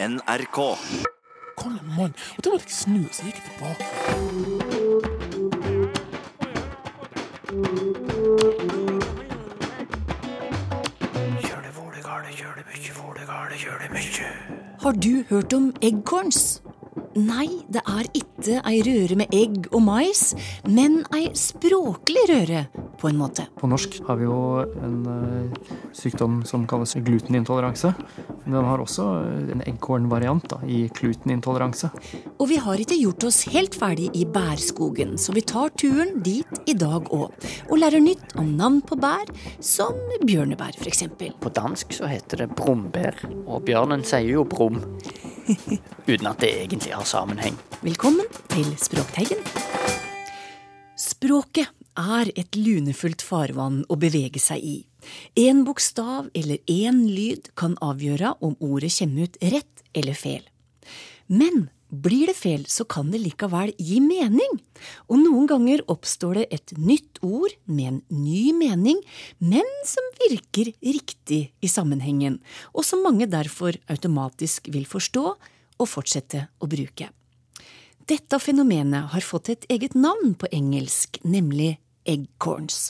NRK. Kom igjen, mann. Og da måtte jeg snu, så gikk jeg tilbake. Har du hørt om eggcorns? Nei, det er ikke ei røre med egg og mais, men ei språklig røre, på en måte. På norsk har vi jo en eh, sykdom som kalles glutenintoleranse. Den har også en eggkornvariant da, i glutenintoleranse. Og vi har ikke gjort oss helt ferdig i bærskogen, så vi tar turen dit i dag òg. Og lærer nytt om navn på bær, som bjørnebær f.eks. På dansk så heter det brombær, og bjørnen sier jo brum. Uten at det egentlig har sammenheng. Velkommen til Språkteigen. Språket er et lunefullt farvann å bevege seg i. En bokstav eller én lyd kan avgjøre om ordet kommer ut rett eller feil. Men blir det feil, så kan det likevel gi mening. Og noen ganger oppstår det et nytt ord med en ny mening, men som virker riktig i sammenhengen, og som mange derfor automatisk vil forstå og fortsette å bruke. Dette fenomenet har fått et eget navn på engelsk, nemlig eggcorns.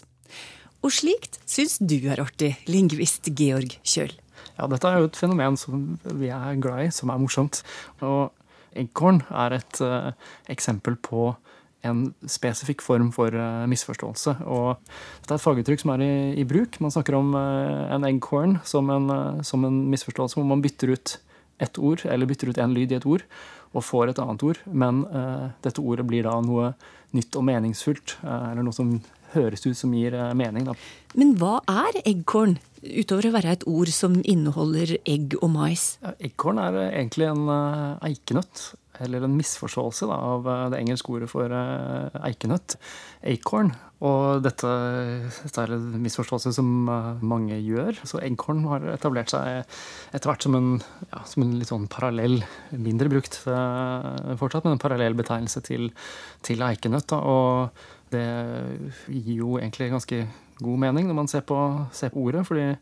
Og slikt syns du er artig, lingvist Georg Kjøll. Ja, dette er jo et fenomen som vi er glad i, som er morsomt. Og eggcorn er et uh, eksempel på en spesifikk form for uh, misforståelse. Og dette er et faguttrykk som er i, i bruk. Man snakker om uh, en eggcorn som en, som en misforståelse hvor man bytter ut ett ord, eller bytter ut en lyd i et ord, og får et annet ord. Men uh, dette ordet blir da noe nytt og meningsfullt, uh, eller noe som høres ut som gir uh, mening. Da. Men hva er eggcorn, utover å være et ord som inneholder egg og mais? Ja, Eggcorn er egentlig en eh, eikenøtt, eller en misforståelse da, av eh, det engelske ordet for eh, eikenøtt. Acorn. Og dette, dette er en misforståelse som mange gjør. Så eggkorn har etablert seg etter hvert som en, ja, som en litt sånn parallell, mindre brukt fortsatt, men en parallell betegnelse til, til eikenøtt. Da. Og det gir jo egentlig ganske god mening når man ser på, ser på ordet, fordi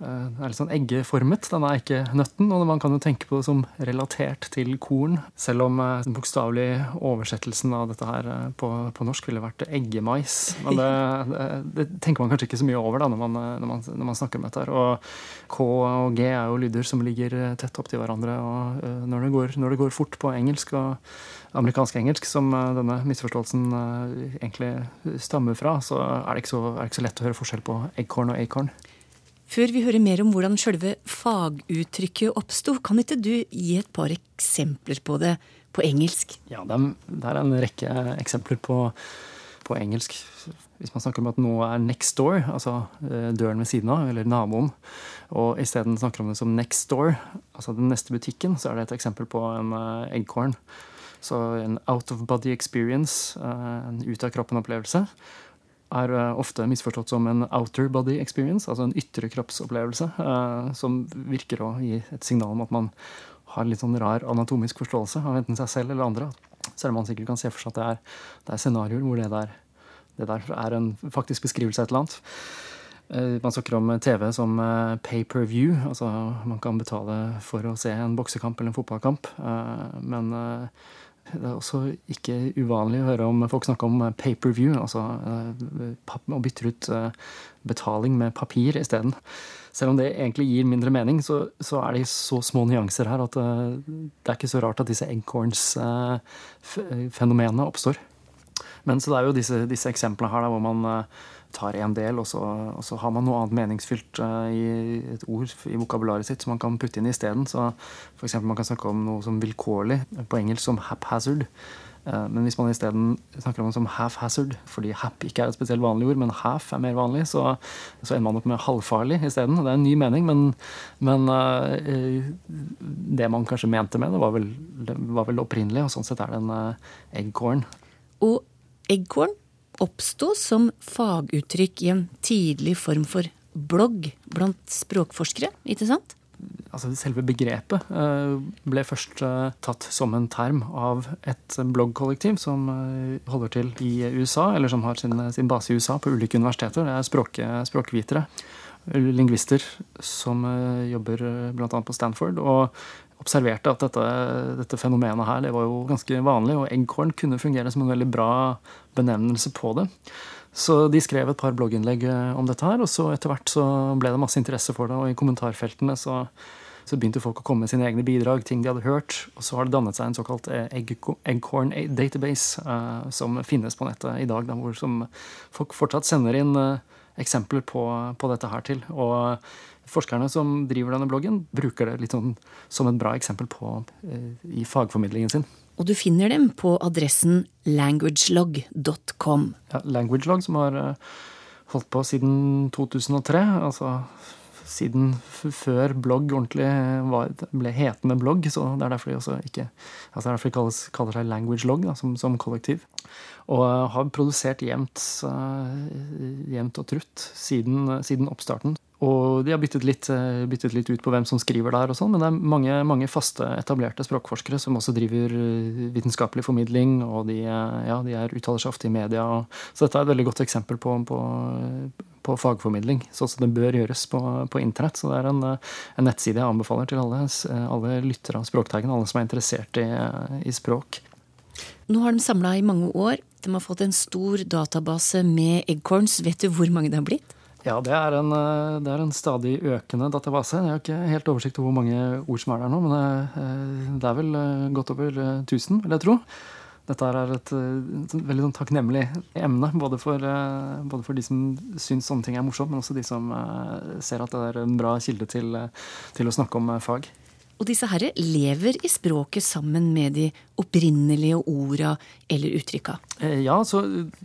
eh, det er litt sånn eggeformet, Den er ikke nøtten, og man kan jo tenke på det som relatert til korn. Selv om eh, den bokstavelige oversettelsen av dette her eh, på, på norsk ville vært eggemais. Men det, det, det tenker man kanskje ikke så mye over da, når man, når man, når man snakker om dette. her. Og K og G er jo lyder som ligger tett opptil hverandre. og når det, går, når det går fort på engelsk og amerikansk engelsk, som denne misforståelsen egentlig stammer fra, så er det ikke så, er det ikke så lett å høre forskjell på eggkorn og acorn. Før vi hører mer om hvordan sjølve faguttrykket oppsto, kan ikke du gi et par eksempler på det på engelsk? Ja, det er, en rekke eksempler på, på engelsk. Hvis man snakker om at noe er next door, altså eh, døren ved siden av, eller naboen, og isteden snakker om det som next door, altså den neste butikken, så er det et eksempel på en eggkorn. Så en out of body experience, eh, en ut av kroppen-opplevelse, er eh, ofte misforstått som en outer body experience, altså en ytre kroppsopplevelse, eh, som virker å gi et signal om at man har litt sånn rar anatomisk forståelse av enten seg selv eller andre. Selv om man sikkert kan se for seg at det er, det er scenarioer hvor det der, det der er en faktisk beskrivelse av et eller annet. Eh, Man snakker om TV som pay per view. Altså man kan betale for å se en boksekamp eller en fotballkamp. Men det er også ikke uvanlig å høre om folk snakke om pay per view. Altså eh, å bytte ut eh, betaling med papir isteden. Selv om det egentlig gir mindre mening, så, så er det så små nyanser her at eh, det er ikke så rart at disse eggcorns-fenomenene oppstår. Men så det er jo disse, disse eksemplene her da, hvor man eh, tar en del, og så, og så har man noe annet meningsfylt uh, i et ord i vokabularet sitt som man kan putte inn isteden. F.eks. man kan snakke om noe som vilkårlig, på engelsk som haphazard. Uh, Men hvis man isteden snakker om det som half-hazard, fordi hap ikke er et spesielt vanlig ord, men half er mer vanlig, så, så ender man opp med halvfarlig isteden. Det er en ny mening, men, men uh, det man kanskje mente med det, var vel, det var vel opprinnelig, og sånn sett er det en eggkorn. Og eggcorn oppsto som faguttrykk i en tidlig form for blogg blant språkforskere, ikke sant? altså selve begrepet eh, ble først eh, tatt som en term av et bloggkollektiv som eh, holder til i USA, eller som har sin, sin base i USA på ulike universiteter. Det er språk, språkvitere, lingvister, som jobber bl.a. på Stanford. Og observerte at dette, dette, fenomenet her det var jo ganske vanlig, og eggkorn kunne fungere som en veldig bra benevnelse på det. Så de skrev et par blogginnlegg eh, om dette her, og så etter hvert så ble det masse interesse for det. Og i kommentarfeltene så, så begynte folk å komme med sine egne bidrag, ting de hadde hørt. Og så har det dannet seg en såkalt eh, eggcorn database uh, som finnes på nettet i dag, da, hvor folk fortsatt sender inn uh, eksempler på, på, dette her til. Og forskerne som driver denne bloggen, bruker det litt sånn som et bra eksempel på uh, i fagformidlingen sin og du finner dem på adressen languagelog.com. Ja, Languagelog, som har eh, holdt på siden 2003. Altså siden før blogg ordentlig var, ble hetende blogg. så Det er derfor de også ikke altså derfor de kalles, kaller seg languagelog som, som, kollektiv. Og eh, har produsert jevnt, jevnt og trutt siden, siden oppstarten. Og de har byttet litt, eh, byttet litt, ut på hvem som skriver der, og sånn, men det er mange, mange, faste, etablerte språkforskere som også driver eh, vitenskapelig formidling, og de, eh, ja, de er, uttaler seg ofte i media. Så dette er et veldig godt eksempel på, på, på fagformidling, sånn som det bør gjøres på, på internett. Så det er en, en, nettside jeg anbefaler til alle, alle lyttere av Språkteigen, alle som er interessert i, i språk. Nå har de samla i mange år. De har fått en stor database med eggcorns. Vet du hvor mange det har blitt? Ja, det er, en, eh, det er, en, stadig økende database. Jeg har ikke helt oversikt over hvor mange ord som er der nå, men eh, det er vel eh, godt over 1000, vil jeg tro. Dette er et, et veldig sånn takknemlig emne, både for, både for, de som syns sånne ting er morsomt, men også de som ser at det er en bra kilde til, til å snakke om fag. Og disse herre lever i språket sammen med de opprinnelige orda eller uttrykka? Eh, ja, så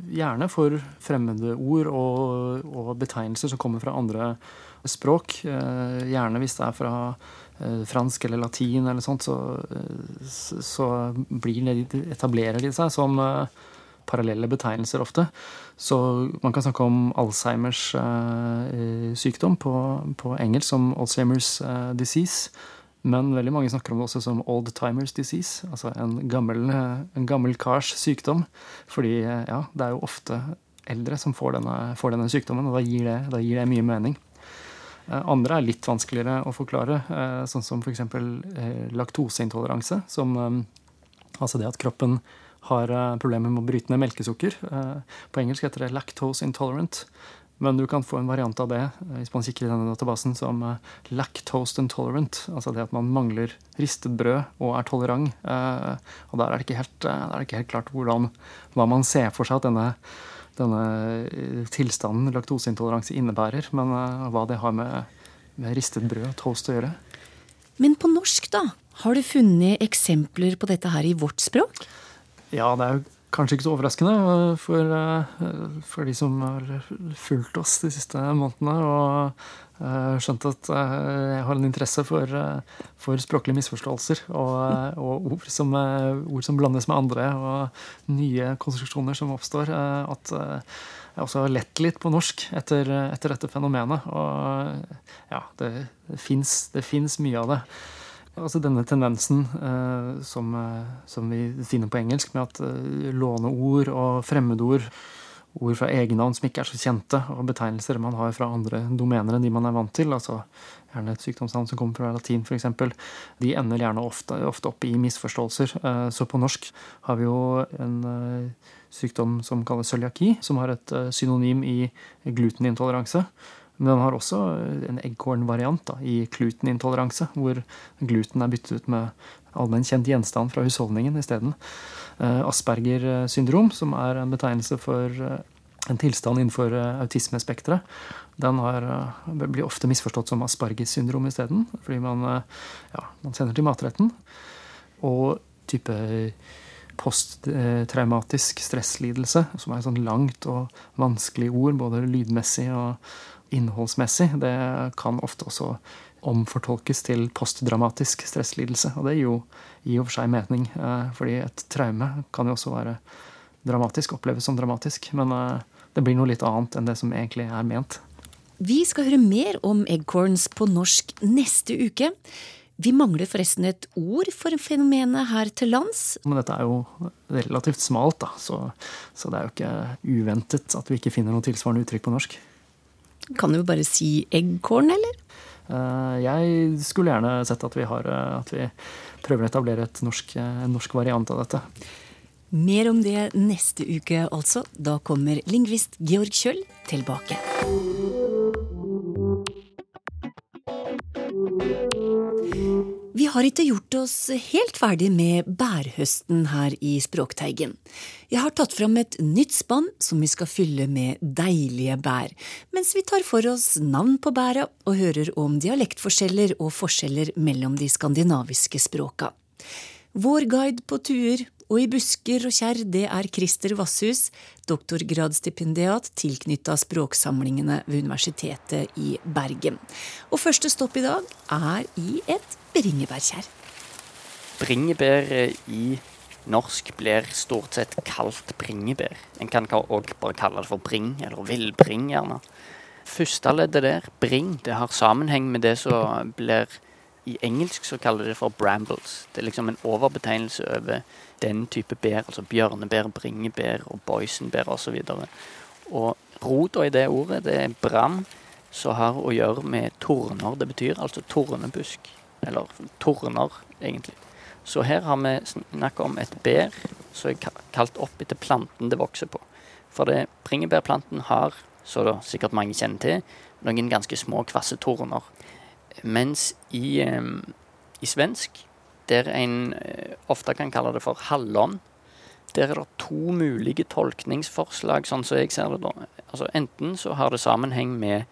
gjerne for fremmede ord og, og betegnelser som kommer fra andre språk. Eh, gjerne hvis det er fra eh, fransk eller latin eller sånt, så, så de, etablerer de seg som parallelle betegnelser ofte. Så man kan snakke om Alzheimers sykdom på, på engelsk som Alzheimers disease. Men veldig mange snakker om det også som old timers disease, altså en gammel, en gammel kars sykdom. Fordi ja, det er jo ofte eldre som får denne, får denne sykdommen, og da gir, det, da gir, det, mye mening. Eh, andre er litt vanskeligere å forklare, eh, sånn som f.eks. Eh, laktoseintoleranse. Som, altså det at kroppen har problemer med å bryte ned melkesukker. På engelsk heter det lactose intolerant. Men du kan få en variant av det eh, hvis man kikker i denne databasen som eh, lactose intolerant. Altså det at man mangler ristet brød og er tolerant. Eh, og der er det ikke helt, det ikke helt klart hvordan, hva man ser for seg at denne, denne tilstanden laktoseintoleranse innebærer. Men hva det har med, med ristet brød og toast å gjøre. Men på norsk, da? Har du funnet eksempler på dette her i vårt språk? Ja, det er jo kanskje ikke så overraskende eh, for, eh, for, de som har fulgt oss de siste månedene og uh, skjønt at jeg har en interesse for, for språklige misforståelser og, og ord, som, ord, som, blandes med andre, og nye konstruksjoner som oppstår. At jeg også har lett litt på norsk etter, etter dette fenomenet. Og ja, det, det fins mye av det. Altså denne tendensen eh, som, eh, som, vi finner på engelsk, med at eh, låneord og fremmedord, ord fra egennavn som ikke er så kjente, og betegnelser man har fra andre domener enn de man er vant til, altså gjerne et sykdomsnavn som kommer fra latin f.eks., de ender gjerne ofte, ofte, opp i misforståelser. Eh, så på norsk har vi jo en eh, sykdom som kalles cøliaki, som har et eh, synonym i glutenintoleranse. Men den har også en eggkornvariant i glutenintoleranse, hvor gluten er byttet ut med allmenn kjent gjenstand fra husholdningen isteden. Eh, Asperger syndrom, som er en betegnelse for eh, en tilstand innenfor eh, autismespekteret, den har, blir ofte misforstått som Aspergers syndrom isteden. Fordi man, ja, man sender til matretten. Og type posttraumatisk stresslidelse, som er et sånt langt og vanskelig ord, både lydmessig og innholdsmessig, det kan ofte også omfortolkes til postdramatisk stresslidelse. Og det gir jo i og for seg mening, eh, fordi et traume kan jo også være dramatisk, oppleves som dramatisk. Men eh, det blir noe litt annet enn det som egentlig er ment. Vi skal høre mer om eggcorns på norsk neste uke. Vi mangler forresten et ord for fenomenet her til lands. Men dette er jo relativt smalt, da, så, så det er jo ikke uventet at vi ikke finner noe tilsvarende uttrykk på norsk. Kan du bare si eggkorn, eller? Eh, jeg skulle gjerne sett at vi, har, eh, at vi prøver å etablere et norsk, eh, en norsk variant av dette. Mer om det neste uke, altså. Da kommer lingvist Georg Kjøll tilbake. Har ikke gjort oss helt ferdig med bærhøsten her i Språkteigen. Jeg har tatt fram et nytt spann som vi skal fylle med deilige bær, mens vi tar for oss navn på bæra og hører om dialektforskjeller og forskjeller mellom de skandinaviske språka. Vår guide på tuer og i busker og kjerr, det er Christer Vasshus, doktorgradsstipendiat tilknytta språksamlingene ved Universitetet i Bergen. Og første stopp i dag er i et bringebærkjerr. Bringebær i norsk blir stort sett kalt bringebær. En kan òg bare kalle det for bring, eller villbring, gjerne. Første leddet der, bring, det har sammenheng med det som blir i engelsk så kaller de det for brambles. Det er liksom en overbetegnelse over den type bær, altså bjørnebær, bringebær og boysenbær osv. Og, og rota i det ordet, det er bram, som har å gjøre med torner. Det betyr altså tornebusk. Eller torner, egentlig. Så her har vi snakket om et bær som er kalt opp etter planten det vokser på. For det, bringebærplanten har, som sikkert mange kjenner til, noen ganske små, kvasse torner. Mens i, i svensk, der en eh, ofte kan kalle det for hallon, der er det to mulige tolkningsforslag, sånn som jeg ser det da. Altså Enten så har det sammenheng med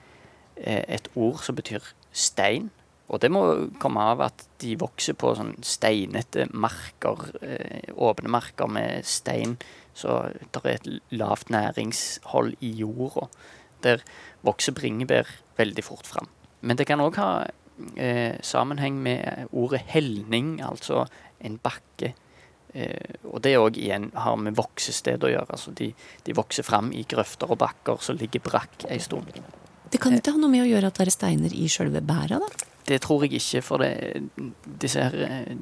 eh, et ord som betyr stein. Og det må komme av at de vokser på sånn steinete marker, eh, åpne marker med stein. Så det er et lavt næringshold i jorda. Der vokser bringebær veldig fort fram. Men det kan òg ha eh, sammenheng med ordet helning, altså en bakke. Eh, og det òg igjen har med voksested å gjøre. Altså de, de vokser fram i grøfter og bakker som ligger brakk ei stund. Det kan ikke ha noe med å gjøre at det er steiner i sjølve bæra, da? Det tror jeg ikke, for det, disse,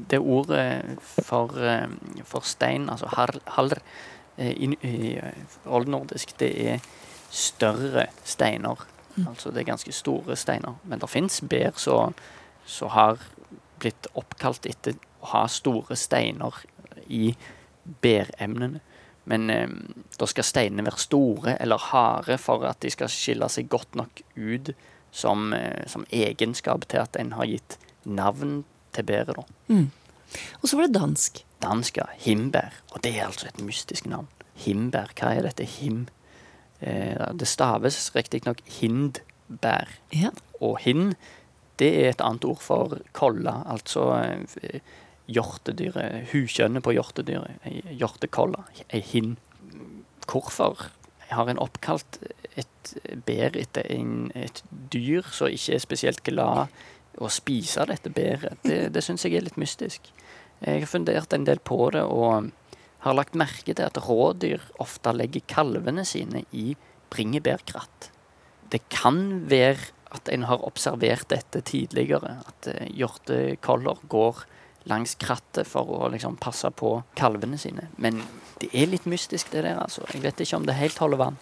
det ordet for, eh, for, stein, altså halr, eh, i, i oldnordisk, det er større steiner Mm. Altså det er ganske store steiner. Men det fins bær som har blitt oppkalt etter å ha store steiner i bæremnene. Men eh, da skal steinene være store eller harde for at de skal skille seg godt nok ut som, eh, som egenskap til at en har gitt navn til bæret. Mm. Og så var det dansk. Dansk, ja. Himbær. Og det er altså et mystisk navn. Himbær. Hva er dette him? Eh, det staves riktignok hindbær. Ja. Og hind, det er et annet ord for kolla, altså eh, hjortedyret. Hukjønnet på hjortedyret. Hjortekolla. Ei hind. Hvorfor har en oppkalt et bær etter en, et dyr som ikke er spesielt glad å spise dette bæret? Det, det syns jeg er litt mystisk. Jeg har fundert en del på det. og har lagt merke til at rådyr ofte legger kalvene sine i bringebærkratt. Det kan være at en har observert dette tidligere, at eh, hjortekoller går langs krattet for å liksom passe på kalvene sine. Men det er litt mystisk, det der. altså. Jeg vet ikke om det helt holder vann.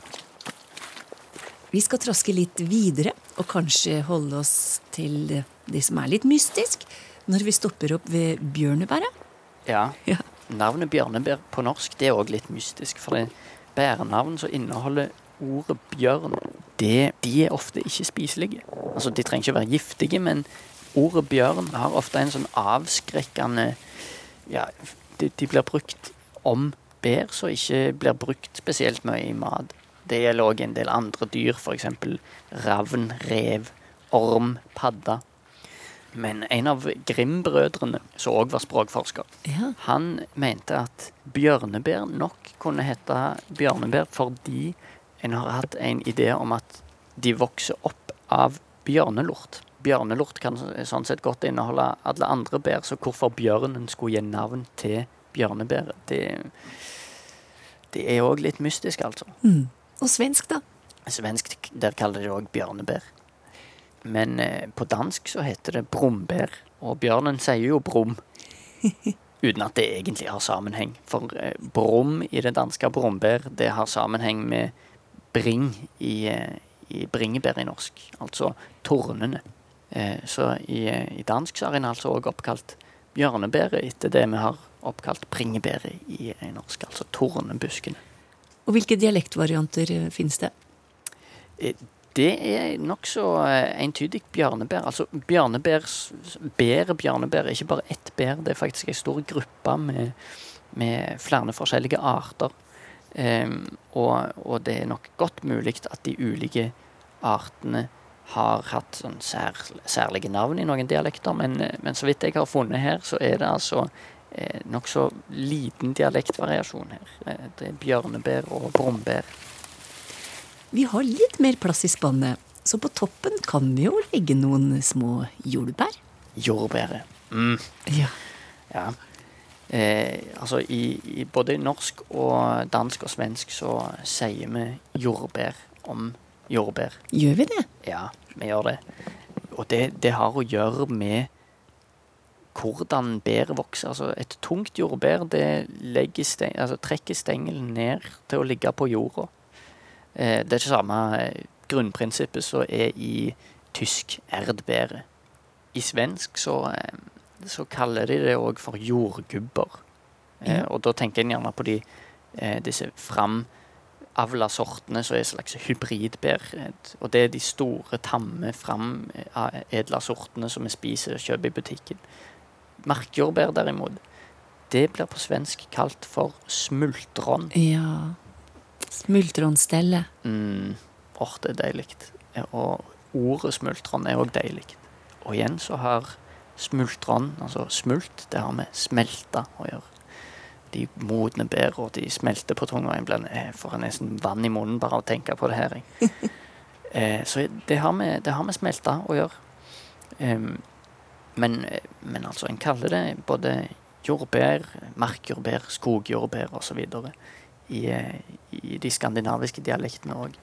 Vi skal traske litt videre, og kanskje holde oss til det som er litt mystisk, når vi stopper opp ved bjørnebæret. Ja. ja. Navnet bjørnebær på norsk det er òg litt mystisk. For det bærenavn som inneholder ordet bjørn, det, de er ofte ikke spiselige. Altså, De trenger ikke være giftige, men ordet bjørn har ofte en sånn avskrekkende Ja, de, de blir brukt om bær som ikke blir brukt spesielt mye i mat. Det gjelder òg en del andre dyr, f.eks. ravn, rev, orm, padda. Men en av Grim-brødrene, som òg var språkforsker, ja. han mente at bjørnebær nok kunne hete bjørnebær fordi en har hatt en idé om at de vokser opp av bjørnelort. Bjørnelort kan sånn sett godt inneholde alle andre bær, så hvorfor bjørnen skulle gi navn til bjørnebæret, det, det er òg litt mystisk, altså. Mm. Og svensk, da? Svensk, der kaller de det òg bjørnebær. Men eh, på dansk så heter det brombær, og bjørnen sier jo brum. Uten at det egentlig har sammenheng. For eh, brum i det danske brombær, det har sammenheng med bring i, eh, i bringebær i norsk. Altså tornene. Eh, så i, i dansk så har en altså òg oppkalt bjørnebæret etter det vi har oppkalt bringebæret i norsk, altså tornebuskene. Og hvilke dialektvarianter finnes det? Eh, det er nokså entydig bjørnebær. Altså bjørnebær, bæret bjørnebær er ikke bare ett bær, det er faktisk en stor gruppe med, med flere forskjellige arter. Um, og, og, det er nok godt mulig at de ulike artene har hatt sånn sær, særlige navn i noen dialekter, men, men, så vidt jeg har funnet her, så er det altså eh, nokså liten dialektvariasjon her. Eh, det er bjørnebær og brombær. Vi har litt mer plass i spannet, så på toppen kan vi jo legge noen små jordbær. Jordbæret. Mm. Ja. ja. Eh, altså i, i, både norsk og dansk og svensk så sier vi jordbær om jordbær. Gjør vi det? Ja, vi gjør det. Og det, det har å gjøre med hvordan bær vokser. Altså et tungt jordbær det steng, altså trekker stengelen ned til å ligge på jorda. Eh, det er det samme grunnprinsippet som er i tysk erdbære. I svensk så, eh, så kaller de det òg for jordgubber. Eh, ja. Og da tenker en gjerne på de, eh, disse framavla sortene som er slags hybridbær. Og det er de store, tamme, framedla sortene som vi spiser og kjøper i butikken. Markjordbær, derimot, det blir på svensk kalt for smultron. Ja. Smultronstelle. Mm. Åh, det er deilig. Og ordet smultron er òg deilig. Og igjen så har smultron, altså smult, det har med smelta å gjøre de modne bær, og de smelter på tunga. Jeg får nesten vann i munnen bare av å tenke på det her. eh, så det har, med, det har med smelta å gjøre. Um, men, men, altså, en kaller det både jordbær, markjordbær, skogjordbær osv. I, i de skandinaviske dialektene òg.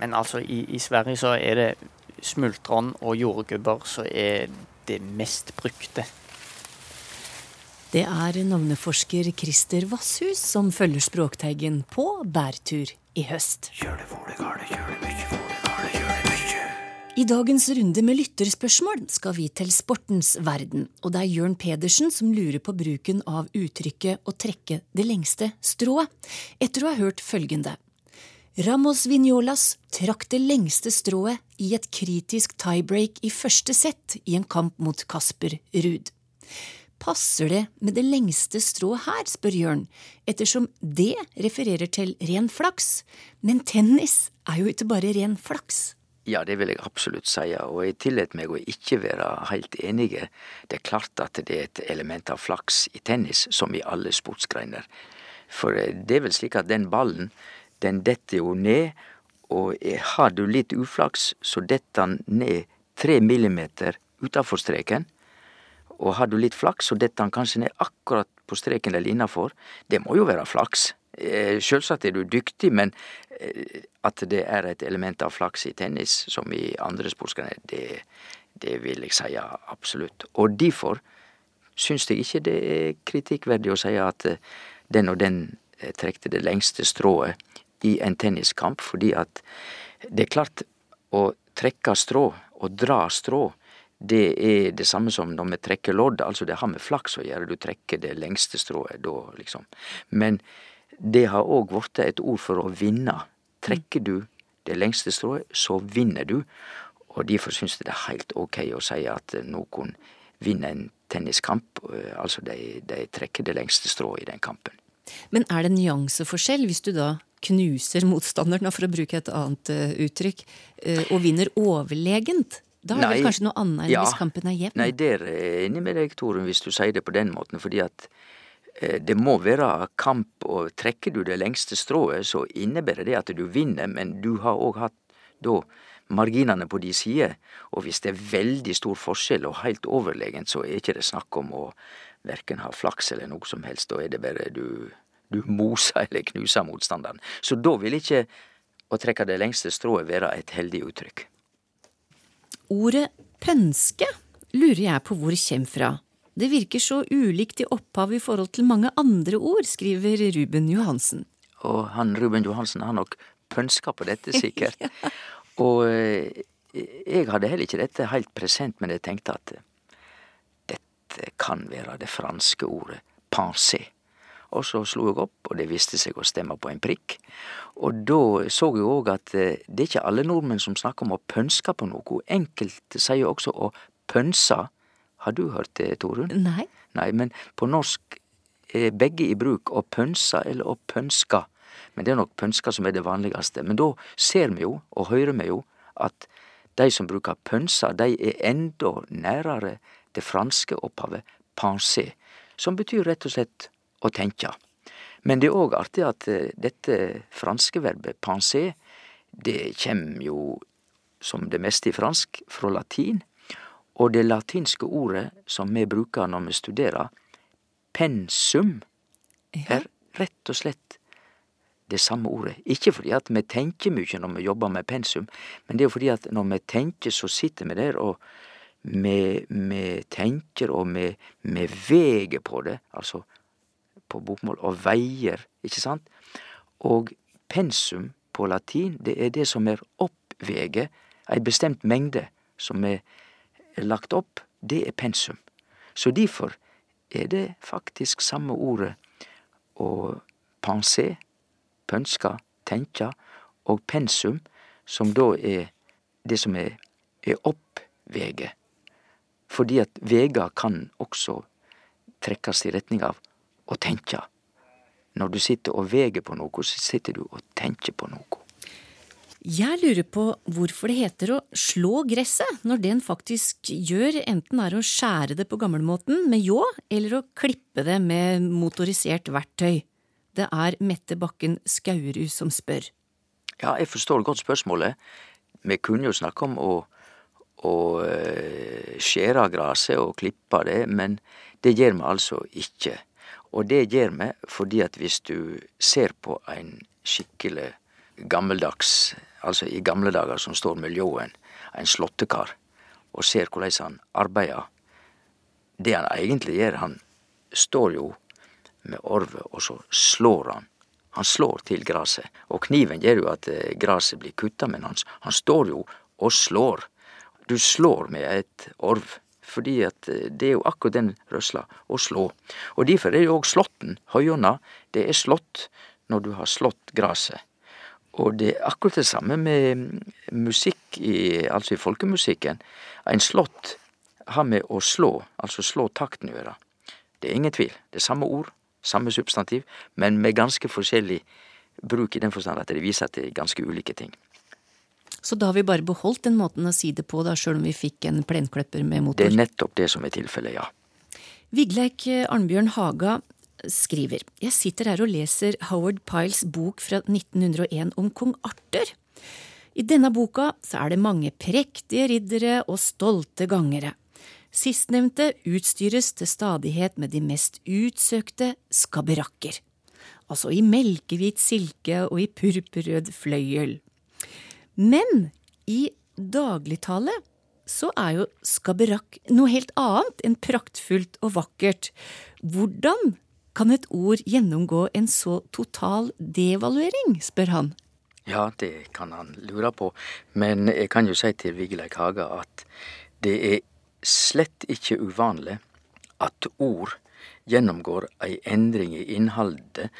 Men altså, i, i, Sverige så er det smultron og jordgubber som er det mest brukte det er navneforsker Christer Vasshus som følger Språkteigen på bærtur i høst. I dagens runde med lytterspørsmål skal vi til sportens verden, og det er Jørn Pedersen som lurer på bruken av uttrykket 'å trekke det lengste strået', etter å ha hørt følgende. Ramos Vignolas trakk det lengste strået i et kritisk tiebreak i første sett i en kamp mot Kasper Ruud. Passer det med det lengste strået her, spør Jørn, ettersom det refererer til ren flaks, men tennis er jo ikke bare ren flaks. Ja, det vil jeg absolutt si, og jeg tillater meg å ikke være helt enige. Det er klart at det er et element av flaks i tennis, som i alle sportsgreiner. For eh, det er vel slik at den ballen, den detter jo ned, og har du litt uflaks, så detter den ned tre millimeter utafor streken. Og har du litt flaks, så detter den kanskje ned akkurat på streken eller innafor. Det må jo være flaks. Eh, sjølsagt er du dyktig, men eh, at det er et element av flaks i tennis som i andre sportsgrener, det, det vil jeg si absolutt. Og derfor syns jeg ikke det er kritikkverdig å si at eh, den og den trekte det lengste strået i en tenniskamp, fordi at det er klart å trekke strå og dra strå det er det samme som når vi trekker lodd, altså det har med flaks å gjøre, du trekker det lengste strået da, liksom. Men det har òg blitt et ord for å vinne. Trekker du det lengste strået, så vinner du. Og derfor syns jeg det er helt ok å si at noen vinner en tenniskamp, altså de, de trekker det lengste strået i den kampen. Men er det nyanseforskjell hvis du da knuser motstanderen, for å bruke et annet uh, uttrykk, uh, og vinner overlegent? Da er det vel kanskje noe annet enn ja, hvis kampen er jevn? Nei, der er jeg enig med deg, Torunn, hvis du sier det på den måten. Fordi at eh, det må være kamp, og trekker du det lengste strået, så innebærer det at du vinner, men du har òg hatt da marginene på de sider, Og hvis det er veldig stor forskjell og helt overlegent, så er ikke det snakk om å verken ha flaks eller noe som helst. Da er det bare du, du moser eller knuser motstanderen. Så da vil ikke å trekke det lengste strået være et heldig uttrykk. Ordet pønske lurer jeg på hvor kommer fra. Det virker så ulikt i opphav i forhold til mange andre ord, skriver Ruben Johansen. Og han Ruben Johansen har nok pønska på dette, sikkert. ja. Og eh, jeg hadde heller ikke dette helt present, men jeg tenkte at dette kan være det franske ordet pensé. Og så slo jeg opp, og det viste seg å stemme på en prikk. Og da så jeg òg at det er ikke alle nordmenn som snakker om å pønske på noe. Enkelte sier også å pønse. Har du hørt det, Torunn? Nei. Nei, men på norsk er begge i bruk, å pønse eller å pønska. Men det er nok pønska som er det vanligste. Men da ser vi jo, og hører vi jo, at de som bruker pønsa, de er enda nærere det franske opphavet pensé, som betyr rett og slett å tenke. Men det er òg artig at dette franske verbet pensé, det kjem jo som det meste i fransk fra latin, og det latinske ordet som vi bruker når vi studerer, pensum, er rett og slett det samme ordet. Ikke fordi at vi tenker mye når vi jobber med pensum, men det er fordi at når vi tenker, så sitter vi der og vi, vi tenker og vi, vi veger på det, altså på bokmål, og veier, ikke sant? Og pensum på latin, det er det som er oppveget, ei bestemt mengde som er lagt opp, det er pensum. Så derfor er det faktisk samme ordet å pensé, pønske, tenke, og pensum, som da er det som er, er oppveget. Fordi at vega kan også trekkes i retning av å tenke. Når du sitter og veger på noe, så sitter du og tenker på noe. Jeg lurer på hvorfor det heter å slå gresset, når det en faktisk gjør, enten er å skjære det på gammelmåten med ljå, eller å klippe det med motorisert verktøy. Det er Mette Bakken Skaurud som spør. Ja, jeg forstår godt spørsmålet. Vi kunne jo snakke om å, å skjære gresset og klippe det, men det gjør vi altså ikke. Og det gjør vi fordi at hvis du ser på en skikkelig gammeldags, altså i gamle dager som står miljøen, en slåttekar, og ser hvordan han arbeider Det han egentlig gjør, han står jo med orvet, og så slår han. Han slår til gresset. Og kniven gjør jo at gresset blir kutta, men han, han står jo og slår. Du slår med et orv fordi at det er jo akkurat den rørsla å slå. Og derfor er jo òg slåtten, høyonna, det er slått når du har slått gresset. Og det er akkurat det samme med musikk, i, altså i folkemusikken. Ein slått har med å slå, altså slå takten å gjøre. Det er ingen tvil. Det er samme ord, samme substantiv, men med ganske forskjellig bruk i den forstand at det viser til ganske ulike ting. Så da har vi bare beholdt den måten å si det på, da, sjøl om vi fikk en plenklipper med motor? Det er nettopp det som er tilfellet, ja. Vigleik Arnbjørn Haga skriver Jeg sitter her og leser Howard Piles bok fra 1901 om kong Arthur. I denne boka så er det mange prektige riddere og stolte gangere. Sistnevnte utstyres til stadighet med de mest utsøkte skabberakker. Altså i melkehvit silke og i purpurrød fløyel. Men i dagligtale så er jo skabberakk noe helt annet enn praktfullt og vakkert. Hvordan kan et ord gjennomgå en så total devaluering, spør han. Ja, det kan han lure på, men jeg kan jo si til Vigleik Haga at det er slett ikke uvanlig at ord gjennomgår ei endring i innholdet,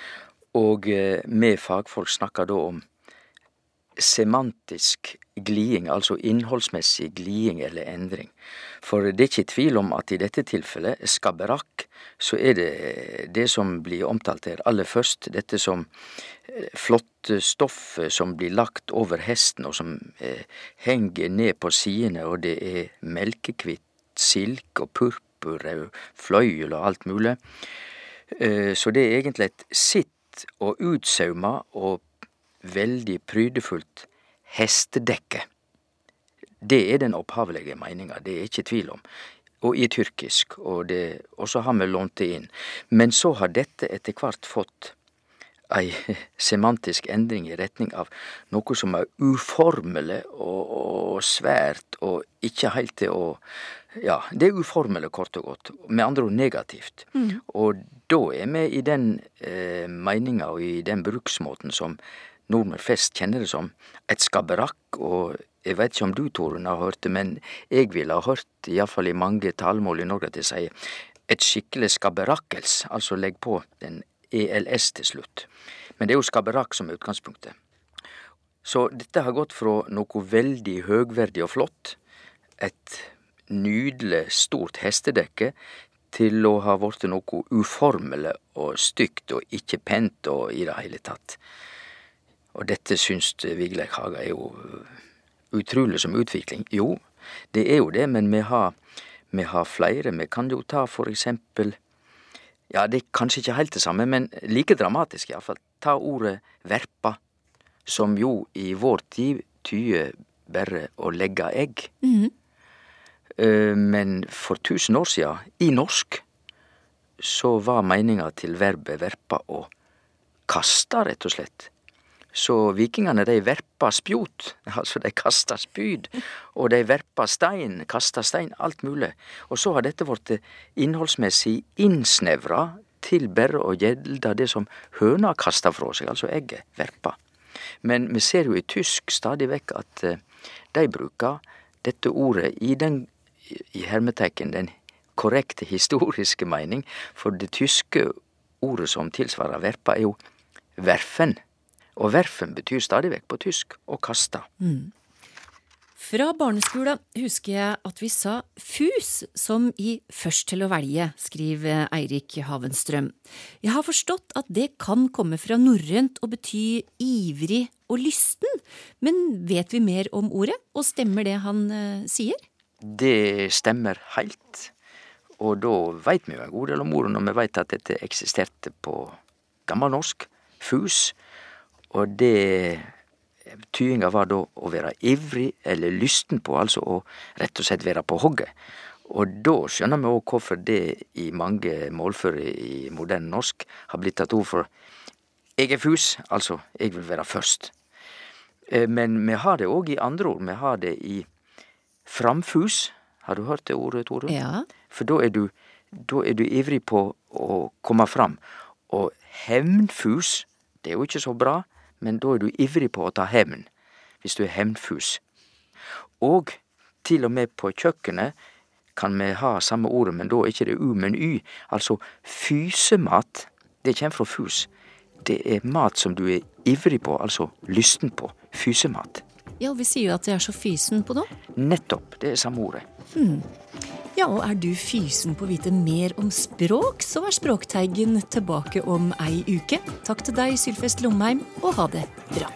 og vi fagfolk snakker da om semantisk gliding, altså innholdsmessig gliding eller endring. For det er ikke tvil om at i dette tilfellet, skabberakk, så er det det som blir omtalt her aller først, dette som flotte stoffet som blir lagt over hesten og som eh, henger ned på sidene, og det er melkehvitt silk og purpurrød fløyel og alt mulig. Eh, så det er egentlig et sitt og utsauma og veldig prydefullt hestedekke. Det er den opphavlige meininga, det er ikke tvil om. Og i tyrkisk, og, det, og så har vi lånt det inn. Men så har dette etter hvert fått ei semantisk endring i retning av noe som er uformelig og, og svært og ikke heilt til å Ja, det er uformelig, kort og godt. Med andre ord negativt. Mm. Og da er vi i den eh, meininga og i den bruksmåten som nordmenn flest kjenner det som, et skabberakk, og jeg vet ikke om du, Torunn, har hørt det, men jeg ville ha hørt, iallfall i mange talemål i Norge, at de sier et skikkelig skabberakkels, altså legg på den ELS til slutt. Men det er jo skabberakk som er utgangspunktet. Så dette har gått fra noe veldig høgverdig og flott, et nydelig, stort hestedekke, til å ha blitt noe uformelig og stygt og ikke pent og i det hele tatt. Og dette syns Vigleik Haga er jo utrolig som utvikling. Jo, det er jo det, men vi har, vi har flere. Vi kan jo ta for eksempel Ja, det er kanskje ikke helt det samme, men like dramatisk iallfall. Ta ordet verpa, som jo i vår tid tyder bare å legge egg. Mm -hmm. Men for tusen år siden, i norsk, så var meninga til verbet verpa å kaste, rett og slett. Så vikingene de verpa spjot, altså de kasta spyd, og de verpa stein, kasta stein, alt mulig. Og så har dette blitt innholdsmessig innsnevra til bare å gjelde det som høna kasta fra seg, altså egget, verpa. Men vi ser jo i tysk stadig vekk at eh, de bruker dette ordet i den i hermetekken den korrekte historiske mening, for det tyske ordet som tilsvarer verpa, er jo verfen. Og verfen betyr stadig vekk på tysk å kaste. Fra barneskolen husker jeg at vi sa fus som i først til å velge, skriver Eirik Havenstrøm. Jeg har forstått at det kan komme fra norrønt og bety ivrig og lysten, men vet vi mer om ordet, og stemmer det han eh, sier? Det stemmer helt, Og da veit vi jo en god del om ordet når vi veit at dette eksisterte på gammelnorsk, fus, og det Tyinga var da å være ivrig eller lysten på, altså å rett og slett være på hogget. Og da skjønner vi òg hvorfor det i mange målføre i moderne norsk har blitt tatt ord for jeg er fus, altså jeg vil være først. Eh, Men vi har det òg i andre ord. Vi har det i framfus. Har du hørt det ordet, Tore? Ja. For da er du, da er du ivrig på å komme fram. Og hevnfus, det er jo ikke så bra, men da er du ivrig på å ta hevn, hvis du er hevnfus. Og til og med på kjøkkenet kan vi ha samme ordet, men da er ikke det u, men y. Altså fysemat, det kommer fra fus. Det er mat som du er ivrig på, altså lysten på. Fysemat. Ja, vi sier jo at jeg er så fysen på noe. Nettopp, det er samme ordet. Ja, og er du fysen på å vite mer om språk, så er Språkteigen tilbake om ei uke. Takk til deg, Sylfest Lomheim, og ha det bra.